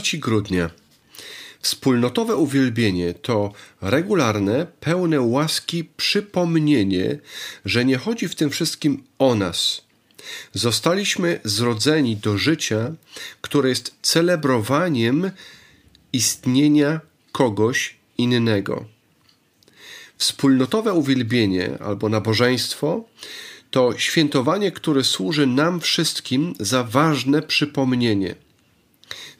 3 grudnia. Wspólnotowe uwielbienie to regularne, pełne łaski przypomnienie, że nie chodzi w tym wszystkim o nas. Zostaliśmy zrodzeni do życia, które jest celebrowaniem istnienia kogoś innego. Wspólnotowe uwielbienie albo nabożeństwo to świętowanie, które służy nam wszystkim za ważne przypomnienie.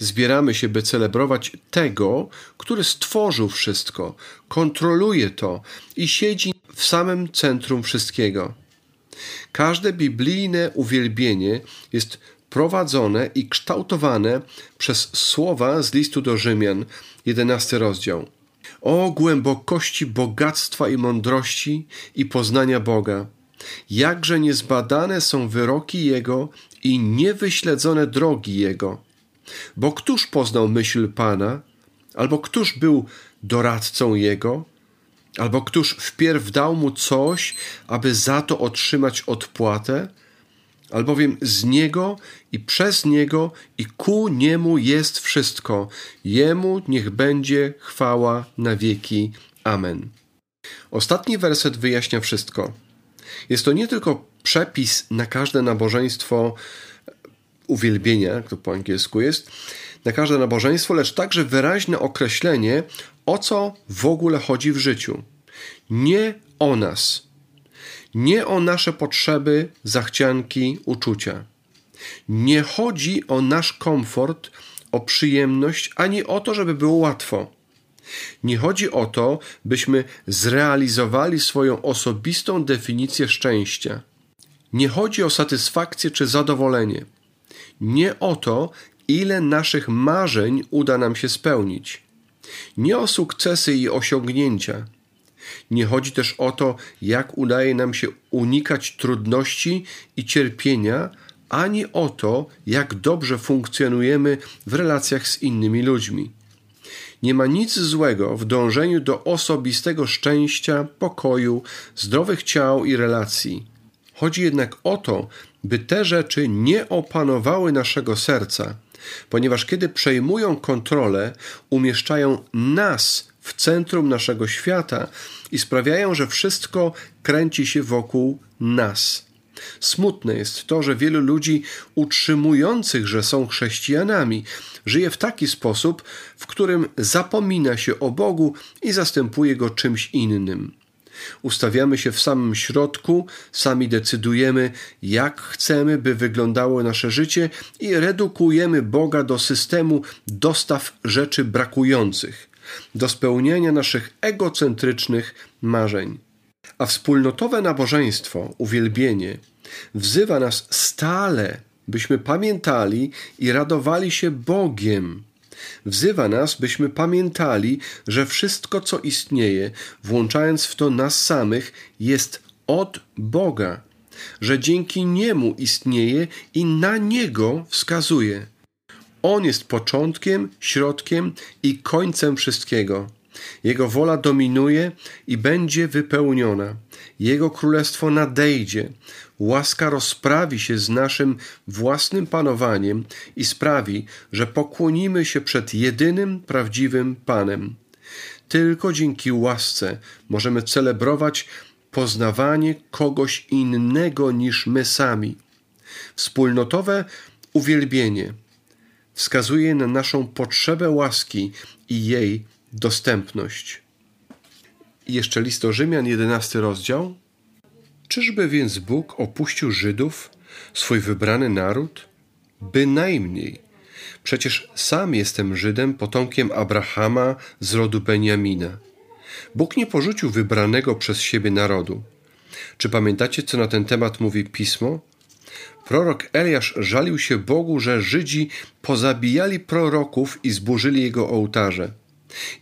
Zbieramy się, by celebrować tego, który stworzył wszystko, kontroluje to i siedzi w samym centrum wszystkiego. Każde biblijne uwielbienie jest prowadzone i kształtowane przez słowa z listu do Rzymian, 11 rozdział. O głębokości bogactwa i mądrości i poznania Boga! Jakże niezbadane są wyroki Jego i niewyśledzone drogi Jego. Bo któż poznał myśl Pana, albo któż był doradcą Jego, albo któż wpierw dał mu coś, aby za to otrzymać odpłatę? albowiem z Niego i przez Niego i ku Niemu jest wszystko. Jemu niech będzie chwała na wieki. Amen. Ostatni werset wyjaśnia wszystko. Jest to nie tylko przepis na każde nabożeństwo uwielbienia, jak to po angielsku jest, na każde nabożeństwo, lecz także wyraźne określenie, o co w ogóle chodzi w życiu. Nie o nas, nie o nasze potrzeby, zachcianki, uczucia. Nie chodzi o nasz komfort, o przyjemność, ani o to, żeby było łatwo. Nie chodzi o to, byśmy zrealizowali swoją osobistą definicję szczęścia. Nie chodzi o satysfakcję czy zadowolenie. Nie o to, ile naszych marzeń uda nam się spełnić. Nie o sukcesy i osiągnięcia. Nie chodzi też o to, jak udaje nam się unikać trudności i cierpienia, ani o to, jak dobrze funkcjonujemy w relacjach z innymi ludźmi. Nie ma nic złego w dążeniu do osobistego szczęścia, pokoju, zdrowych ciał i relacji. Chodzi jednak o to, by te rzeczy nie opanowały naszego serca, ponieważ kiedy przejmują kontrolę, umieszczają nas w centrum naszego świata i sprawiają, że wszystko kręci się wokół nas. Smutne jest to, że wielu ludzi utrzymujących, że są chrześcijanami, żyje w taki sposób, w którym zapomina się o Bogu i zastępuje go czymś innym. Ustawiamy się w samym środku, sami decydujemy, jak chcemy, by wyglądało nasze życie i redukujemy Boga do systemu dostaw rzeczy brakujących do spełnienia naszych egocentrycznych marzeń. A wspólnotowe nabożeństwo, uwielbienie, wzywa nas stale, byśmy pamiętali i radowali się Bogiem. Wzywa nas, byśmy pamiętali, że wszystko, co istnieje, włączając w to nas samych, jest od Boga, że dzięki Niemu istnieje i na Niego wskazuje. On jest początkiem, środkiem i końcem wszystkiego. Jego wola dominuje i będzie wypełniona. Jego królestwo nadejdzie. Łaska rozprawi się z naszym własnym panowaniem i sprawi, że pokłonimy się przed jedynym prawdziwym Panem. Tylko dzięki łasce możemy celebrować poznawanie kogoś innego niż my sami. Wspólnotowe uwielbienie wskazuje na naszą potrzebę łaski i jej dostępność. I jeszcze list do Rzymian, 11 rozdział. Czyżby więc Bóg opuścił Żydów, swój wybrany naród? Bynajmniej. Przecież sam jestem Żydem, potomkiem Abrahama z rodu Beniamina. Bóg nie porzucił wybranego przez siebie narodu. Czy pamiętacie, co na ten temat mówi pismo? Prorok Eliasz żalił się Bogu, że Żydzi pozabijali proroków i zburzyli jego ołtarze.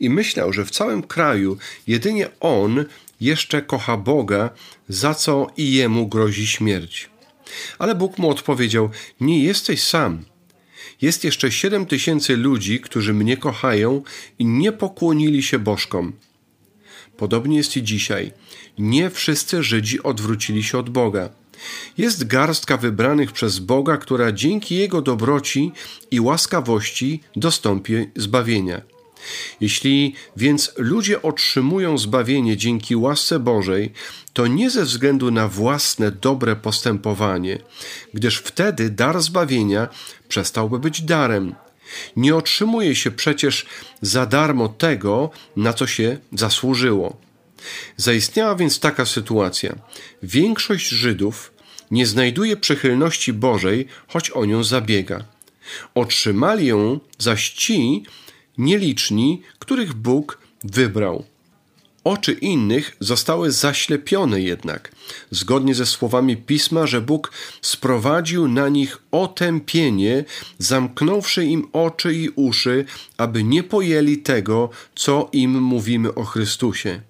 I myślał, że w całym kraju jedynie on jeszcze kocha Boga, za co i jemu grozi śmierć. Ale Bóg mu odpowiedział: Nie jesteś sam. Jest jeszcze siedem tysięcy ludzi, którzy mnie kochają i nie pokłonili się bożkom. Podobnie jest i dzisiaj. Nie wszyscy Żydzi odwrócili się od Boga. Jest garstka wybranych przez Boga, która dzięki Jego dobroci i łaskawości dostąpi zbawienia. Jeśli więc ludzie otrzymują zbawienie dzięki łasce Bożej, to nie ze względu na własne dobre postępowanie, gdyż wtedy dar zbawienia przestałby być darem. Nie otrzymuje się przecież za darmo tego, na co się zasłużyło. Zaistniała więc taka sytuacja. Większość Żydów nie znajduje przychylności Bożej, choć o nią zabiega. Otrzymali ją zaś ci nieliczni, których Bóg wybrał. Oczy innych zostały zaślepione jednak, zgodnie ze słowami pisma, że Bóg sprowadził na nich otępienie, zamknąwszy im oczy i uszy, aby nie pojęli tego, co im mówimy o Chrystusie.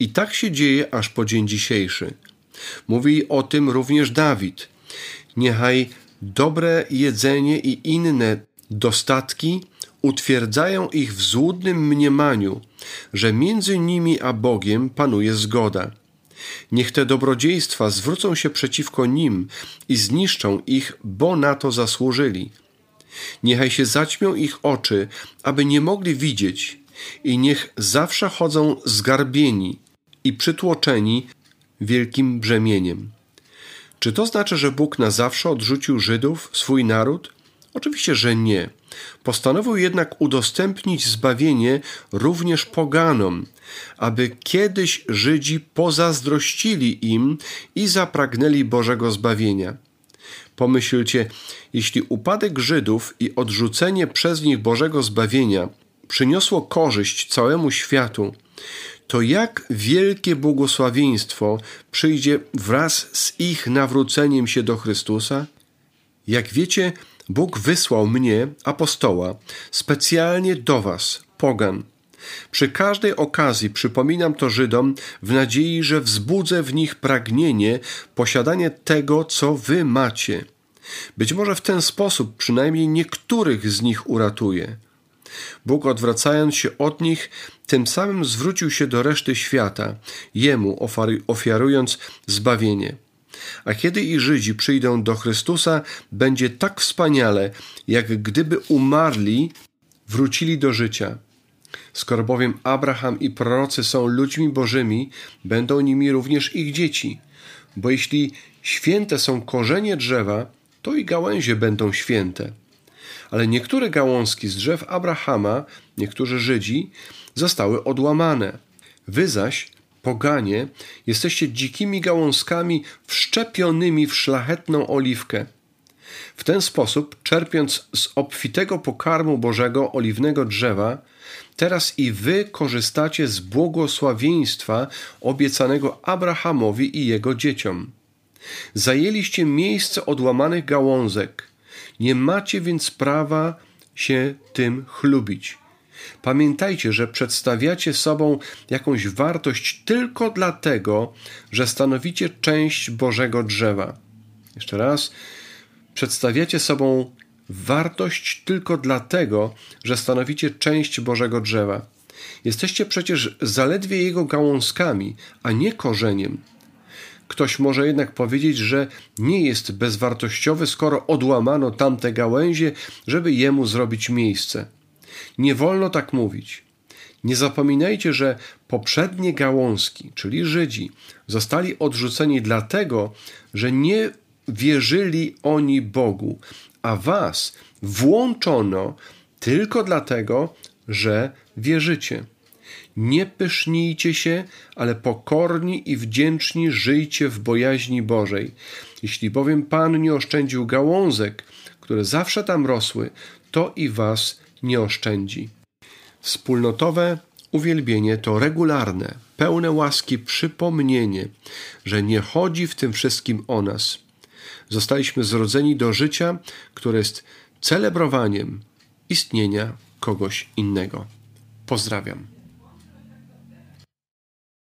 I tak się dzieje aż po dzień dzisiejszy. Mówi o tym również Dawid. Niechaj dobre jedzenie i inne dostatki utwierdzają ich w złudnym mniemaniu, że między nimi a Bogiem panuje zgoda. Niech te dobrodziejstwa zwrócą się przeciwko nim i zniszczą ich, bo na to zasłużyli. Niechaj się zaćmią ich oczy, aby nie mogli widzieć, i niech zawsze chodzą zgarbieni i przytłoczeni wielkim brzemieniem. Czy to znaczy, że Bóg na zawsze odrzucił Żydów, swój naród? Oczywiście, że nie. Postanowił jednak udostępnić zbawienie również poganom, aby kiedyś Żydzi pozazdrościli im i zapragnęli Bożego zbawienia. Pomyślcie, jeśli upadek Żydów i odrzucenie przez nich Bożego zbawienia przyniosło korzyść całemu światu, to jak wielkie błogosławieństwo przyjdzie wraz z ich nawróceniem się do Chrystusa? Jak wiecie, Bóg wysłał mnie, apostoła, specjalnie do was, pogan. Przy każdej okazji przypominam to Żydom w nadziei, że wzbudzę w nich pragnienie posiadania tego, co wy macie. Być może w ten sposób przynajmniej niektórych z nich uratuje. Bóg odwracając się od nich, tym samym zwrócił się do reszty świata, jemu ofiarując zbawienie. A kiedy i Żydzi przyjdą do Chrystusa, będzie tak wspaniale, jak gdyby umarli, wrócili do życia. Skoro bowiem Abraham i prorocy są ludźmi bożymi, będą nimi również ich dzieci. Bo jeśli święte są korzenie drzewa, to i gałęzie będą święte. Ale niektóre gałązki z drzew Abrahama, niektórzy Żydzi, zostały odłamane. Wy zaś poganie, jesteście dzikimi gałązkami wszczepionymi w szlachetną oliwkę. W ten sposób, czerpiąc z obfitego pokarmu Bożego oliwnego drzewa, teraz i wy korzystacie z błogosławieństwa obiecanego Abrahamowi i jego dzieciom. Zajęliście miejsce odłamanych gałązek. Nie macie więc prawa się tym chlubić. Pamiętajcie, że przedstawiacie sobą jakąś wartość tylko dlatego, że stanowicie część Bożego drzewa. Jeszcze raz, przedstawiacie sobą wartość tylko dlatego, że stanowicie część Bożego drzewa. Jesteście przecież zaledwie jego gałązkami, a nie korzeniem. Ktoś może jednak powiedzieć, że nie jest bezwartościowy, skoro odłamano tamte gałęzie, żeby jemu zrobić miejsce. Nie wolno tak mówić. Nie zapominajcie, że poprzednie gałązki, czyli Żydzi, zostali odrzuceni dlatego, że nie wierzyli oni Bogu, a was włączono tylko dlatego, że wierzycie. Nie pysznijcie się, ale pokorni i wdzięczni żyjcie w bojaźni Bożej. Jeśli bowiem Pan nie oszczędził gałązek, które zawsze tam rosły, to i was nie oszczędzi. Wspólnotowe uwielbienie to regularne, pełne łaski przypomnienie, że nie chodzi w tym wszystkim o nas. Zostaliśmy zrodzeni do życia, które jest celebrowaniem istnienia kogoś innego. Pozdrawiam.